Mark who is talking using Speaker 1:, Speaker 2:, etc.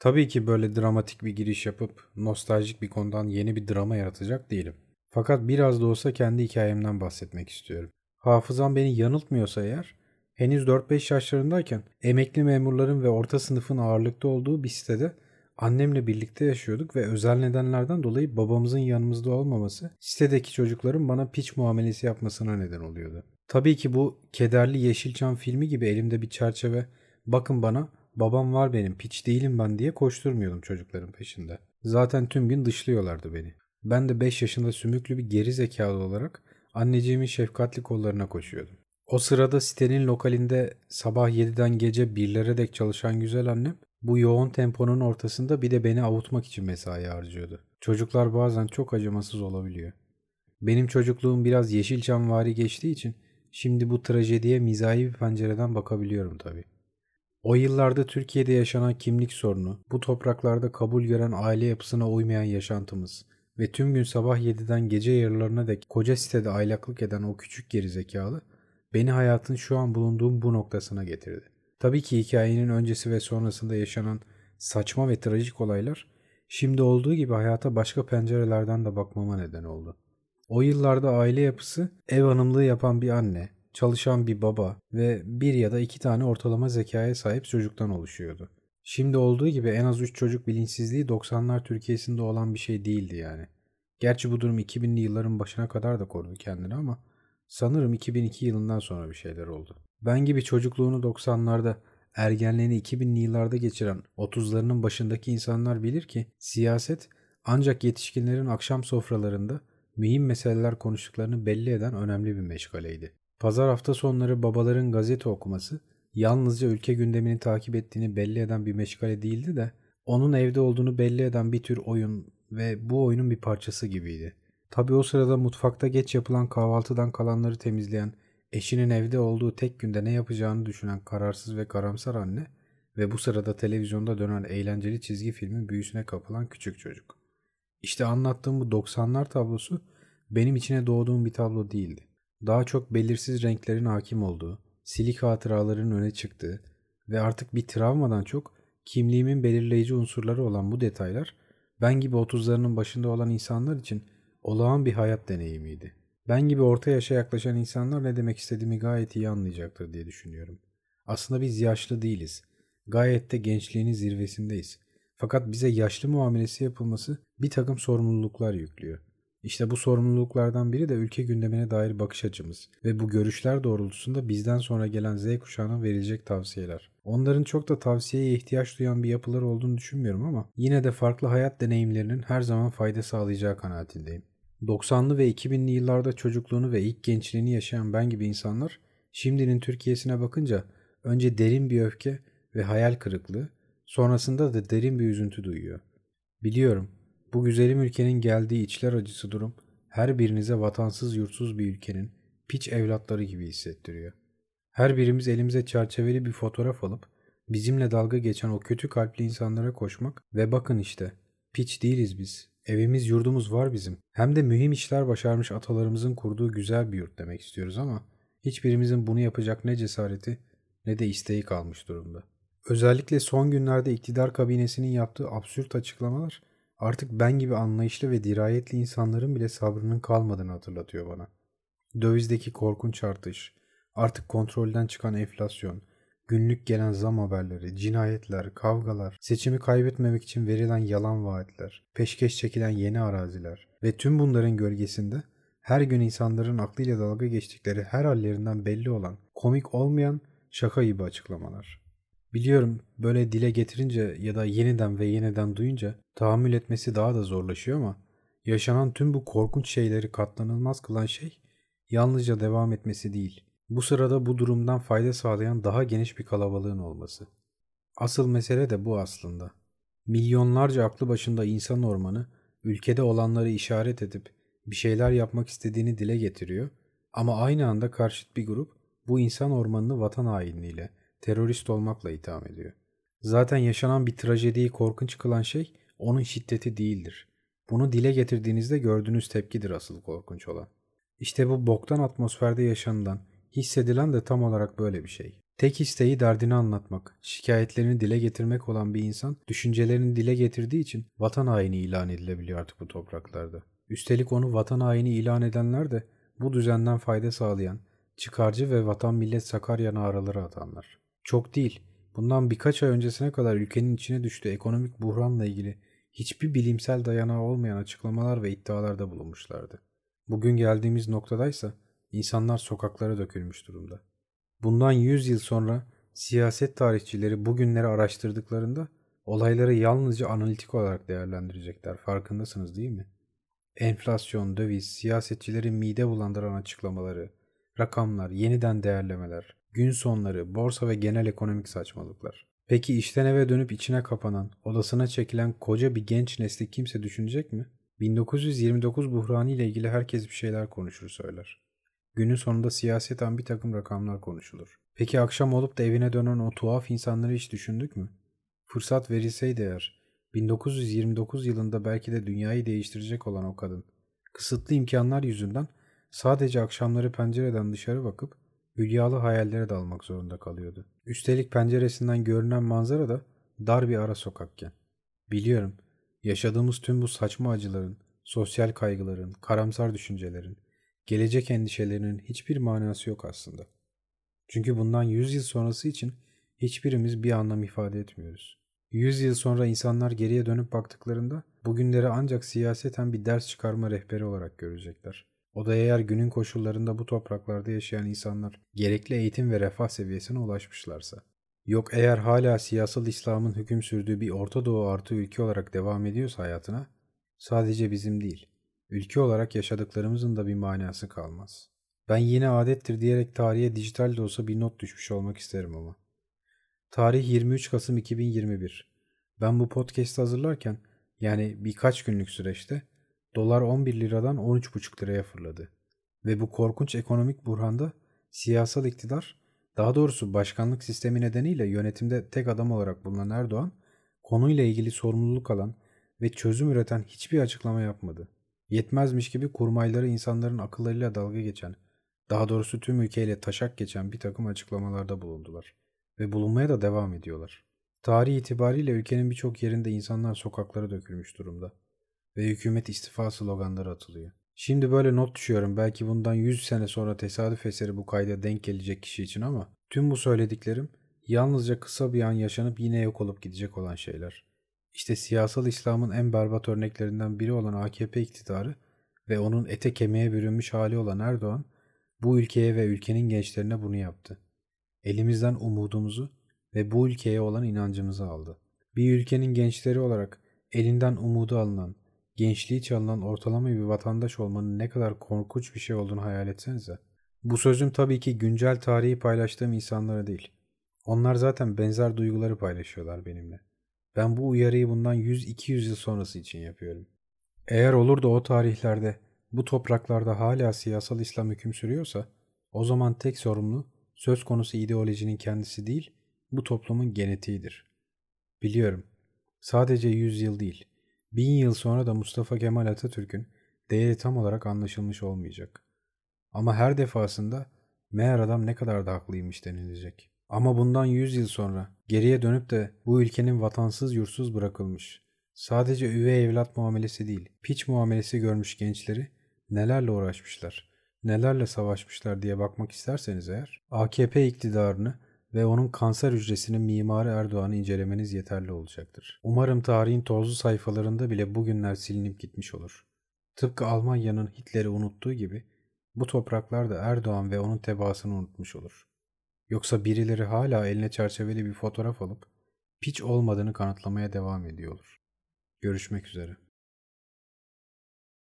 Speaker 1: Tabii ki böyle dramatik bir giriş yapıp nostaljik bir konudan yeni bir drama yaratacak değilim. Fakat biraz da olsa kendi hikayemden bahsetmek istiyorum. Hafızam beni yanıltmıyorsa eğer, henüz 4-5 yaşlarındayken emekli memurların ve orta sınıfın ağırlıkta olduğu bir sitede annemle birlikte yaşıyorduk ve özel nedenlerden dolayı babamızın yanımızda olmaması sitedeki çocukların bana piç muamelesi yapmasına neden oluyordu. Tabii ki bu kederli Yeşilçam filmi gibi elimde bir çerçeve bakın bana babam var benim piç değilim ben diye koşturmuyordum çocukların peşinde. Zaten tüm gün dışlıyorlardı beni. Ben de 5 yaşında sümüklü bir geri zekalı olarak anneciğimin şefkatli kollarına koşuyordum. O sırada sitenin lokalinde sabah 7'den gece 1'lere dek çalışan güzel annem bu yoğun temponun ortasında bir de beni avutmak için mesai harcıyordu. Çocuklar bazen çok acımasız olabiliyor. Benim çocukluğum biraz Yeşilçam vari geçtiği için şimdi bu trajediye mizahi bir pencereden bakabiliyorum tabii. O yıllarda Türkiye'de yaşanan kimlik sorunu, bu topraklarda kabul gören aile yapısına uymayan yaşantımız ve tüm gün sabah 7'den gece yarılarına dek koca sitede aylaklık eden o küçük gerizekalı beni hayatın şu an bulunduğum bu noktasına getirdi. Tabii ki hikayenin öncesi ve sonrasında yaşanan saçma ve trajik olaylar şimdi olduğu gibi hayata başka pencerelerden de bakmama neden oldu. O yıllarda aile yapısı ev hanımlığı yapan bir anne, çalışan bir baba ve bir ya da iki tane ortalama zekaya sahip çocuktan oluşuyordu. Şimdi olduğu gibi en az 3 çocuk bilinçsizliği 90'lar Türkiye'sinde olan bir şey değildi yani. Gerçi bu durum 2000'li yılların başına kadar da korudu kendini ama sanırım 2002 yılından sonra bir şeyler oldu. Ben gibi çocukluğunu 90'larda ergenliğini 2000'li yıllarda geçiren 30'larının başındaki insanlar bilir ki siyaset ancak yetişkinlerin akşam sofralarında mühim meseleler konuştuklarını belli eden önemli bir meşgaleydi. Pazar hafta sonları babaların gazete okuması yalnızca ülke gündemini takip ettiğini belli eden bir meşgale değildi de onun evde olduğunu belli eden bir tür oyun ve bu oyunun bir parçası gibiydi. Tabi o sırada mutfakta geç yapılan kahvaltıdan kalanları temizleyen, eşinin evde olduğu tek günde ne yapacağını düşünen kararsız ve karamsar anne ve bu sırada televizyonda dönen eğlenceli çizgi filmin büyüsüne kapılan küçük çocuk. İşte anlattığım bu 90'lar tablosu benim içine doğduğum bir tablo değildi. Daha çok belirsiz renklerin hakim olduğu, silik hatıraların öne çıktığı ve artık bir travmadan çok kimliğimin belirleyici unsurları olan bu detaylar ben gibi 30'larının başında olan insanlar için olağan bir hayat deneyimiydi. Ben gibi orta yaşa yaklaşan insanlar ne demek istediğimi gayet iyi anlayacaktır diye düşünüyorum. Aslında biz yaşlı değiliz. Gayet de gençliğinin zirvesindeyiz. Fakat bize yaşlı muamelesi yapılması bir takım sorumluluklar yüklüyor. İşte bu sorumluluklardan biri de ülke gündemine dair bakış açımız ve bu görüşler doğrultusunda bizden sonra gelen Z kuşağına verilecek tavsiyeler. Onların çok da tavsiyeye ihtiyaç duyan bir yapılar olduğunu düşünmüyorum ama yine de farklı hayat deneyimlerinin her zaman fayda sağlayacağı kanaatindeyim. 90'lı ve 2000'li yıllarda çocukluğunu ve ilk gençliğini yaşayan ben gibi insanlar şimdinin Türkiye'sine bakınca önce derin bir öfke ve hayal kırıklığı, sonrasında da derin bir üzüntü duyuyor. Biliyorum bu güzelim ülkenin geldiği içler acısı durum her birinize vatansız yurtsuz bir ülkenin piç evlatları gibi hissettiriyor. Her birimiz elimize çerçeveli bir fotoğraf alıp bizimle dalga geçen o kötü kalpli insanlara koşmak ve bakın işte piç değiliz biz. Evimiz yurdumuz var bizim. Hem de mühim işler başarmış atalarımızın kurduğu güzel bir yurt demek istiyoruz ama hiçbirimizin bunu yapacak ne cesareti ne de isteği kalmış durumda. Özellikle son günlerde iktidar kabinesinin yaptığı absürt açıklamalar artık ben gibi anlayışlı ve dirayetli insanların bile sabrının kalmadığını hatırlatıyor bana. Dövizdeki korkunç artış, artık kontrolden çıkan enflasyon, günlük gelen zam haberleri, cinayetler, kavgalar, seçimi kaybetmemek için verilen yalan vaatler, peşkeş çekilen yeni araziler ve tüm bunların gölgesinde her gün insanların aklıyla dalga geçtikleri her hallerinden belli olan, komik olmayan şaka gibi açıklamalar. Biliyorum böyle dile getirince ya da yeniden ve yeniden duyunca tahammül etmesi daha da zorlaşıyor ama yaşanan tüm bu korkunç şeyleri katlanılmaz kılan şey yalnızca devam etmesi değil. Bu sırada bu durumdan fayda sağlayan daha geniş bir kalabalığın olması. Asıl mesele de bu aslında. Milyonlarca aklı başında insan ormanı ülkede olanları işaret edip bir şeyler yapmak istediğini dile getiriyor ama aynı anda karşıt bir grup bu insan ormanını vatan hainliğiyle, terörist olmakla itham ediyor. Zaten yaşanan bir trajediyi korkunç kılan şey onun şiddeti değildir. Bunu dile getirdiğinizde gördüğünüz tepkidir asıl korkunç olan. İşte bu boktan atmosferde yaşanılan, hissedilen de tam olarak böyle bir şey. Tek isteği derdini anlatmak, şikayetlerini dile getirmek olan bir insan düşüncelerini dile getirdiği için vatan haini ilan edilebiliyor artık bu topraklarda. Üstelik onu vatan haini ilan edenler de bu düzenden fayda sağlayan, çıkarcı ve vatan millet Sakarya naraları atanlar. Çok değil, bundan birkaç ay öncesine kadar ülkenin içine düştüğü ekonomik buhranla ilgili hiçbir bilimsel dayanağı olmayan açıklamalar ve iddialarda bulunmuşlardı. Bugün geldiğimiz noktadaysa insanlar sokaklara dökülmüş durumda. Bundan 100 yıl sonra siyaset tarihçileri bugünleri araştırdıklarında olayları yalnızca analitik olarak değerlendirecekler. Farkındasınız değil mi? Enflasyon, döviz, siyasetçilerin mide bulandıran açıklamaları, rakamlar, yeniden değerlemeler, gün sonları, borsa ve genel ekonomik saçmalıklar. Peki işten eve dönüp içine kapanan, odasına çekilen koca bir genç nesli kimse düşünecek mi? 1929 buhranı ile ilgili herkes bir şeyler konuşur söyler. Günün sonunda siyaseten bir takım rakamlar konuşulur. Peki akşam olup da evine dönen o tuhaf insanları hiç düşündük mü? Fırsat verilseydi eğer, 1929 yılında belki de dünyayı değiştirecek olan o kadın, kısıtlı imkanlar yüzünden sadece akşamları pencereden dışarı bakıp hülyalı hayallere dalmak zorunda kalıyordu. Üstelik penceresinden görünen manzara da dar bir ara sokakken. Biliyorum, yaşadığımız tüm bu saçma acıların, sosyal kaygıların, karamsar düşüncelerin, gelecek endişelerinin hiçbir manası yok aslında. Çünkü bundan 100 yıl sonrası için hiçbirimiz bir anlam ifade etmiyoruz. 100 yıl sonra insanlar geriye dönüp baktıklarında bugünleri ancak siyaseten bir ders çıkarma rehberi olarak görecekler. O da eğer günün koşullarında bu topraklarda yaşayan insanlar gerekli eğitim ve refah seviyesine ulaşmışlarsa. Yok eğer hala siyasal İslam'ın hüküm sürdüğü bir Orta Doğu artı ülke olarak devam ediyorsa hayatına, sadece bizim değil, ülke olarak yaşadıklarımızın da bir manası kalmaz. Ben yine adettir diyerek tarihe dijital de olsa bir not düşmüş olmak isterim ama. Tarih 23 Kasım 2021. Ben bu podcast hazırlarken yani birkaç günlük süreçte dolar 11 liradan 13,5 liraya fırladı. Ve bu korkunç ekonomik burhanda siyasal iktidar, daha doğrusu başkanlık sistemi nedeniyle yönetimde tek adam olarak bulunan Erdoğan, konuyla ilgili sorumluluk alan ve çözüm üreten hiçbir açıklama yapmadı. Yetmezmiş gibi kurmayları insanların akıllarıyla dalga geçen, daha doğrusu tüm ülkeyle taşak geçen bir takım açıklamalarda bulundular. Ve bulunmaya da devam ediyorlar. Tarih itibariyle ülkenin birçok yerinde insanlar sokaklara dökülmüş durumda. Ve hükümet istifa sloganları atılıyor. Şimdi böyle not düşüyorum belki bundan 100 sene sonra tesadüf eseri bu kayda denk gelecek kişi için ama tüm bu söylediklerim yalnızca kısa bir an yaşanıp yine yok olup gidecek olan şeyler. İşte siyasal İslam'ın en berbat örneklerinden biri olan AKP iktidarı ve onun ete kemiğe bürünmüş hali olan Erdoğan bu ülkeye ve ülkenin gençlerine bunu yaptı. Elimizden umudumuzu ve bu ülkeye olan inancımızı aldı. Bir ülkenin gençleri olarak elinden umudu alınan, gençliği çalınan ortalama bir vatandaş olmanın ne kadar korkunç bir şey olduğunu hayal etsenize. Bu sözüm tabii ki güncel tarihi paylaştığım insanlara değil. Onlar zaten benzer duyguları paylaşıyorlar benimle. Ben bu uyarıyı bundan 100-200 yıl sonrası için yapıyorum. Eğer olur da o tarihlerde bu topraklarda hala siyasal İslam hüküm sürüyorsa o zaman tek sorumlu söz konusu ideolojinin kendisi değil bu toplumun genetiğidir. Biliyorum sadece 100 yıl değil bin yıl sonra da Mustafa Kemal Atatürk'ün değeri tam olarak anlaşılmış olmayacak. Ama her defasında meğer adam ne kadar da haklıymış denilecek. Ama bundan 100 yıl sonra geriye dönüp de bu ülkenin vatansız yursuz bırakılmış, sadece üvey evlat muamelesi değil, piç muamelesi görmüş gençleri nelerle uğraşmışlar, nelerle savaşmışlar diye bakmak isterseniz eğer, AKP iktidarını ve onun kanser hücresinin mimarı Erdoğan'ı incelemeniz yeterli olacaktır. Umarım tarihin tozlu sayfalarında bile bugünler silinip gitmiş olur. Tıpkı Almanya'nın Hitler'i unuttuğu gibi bu topraklar da Erdoğan ve onun tebaasını unutmuş olur. Yoksa birileri hala eline çerçeveli bir fotoğraf alıp piç olmadığını kanıtlamaya devam ediyor olur. Görüşmek üzere.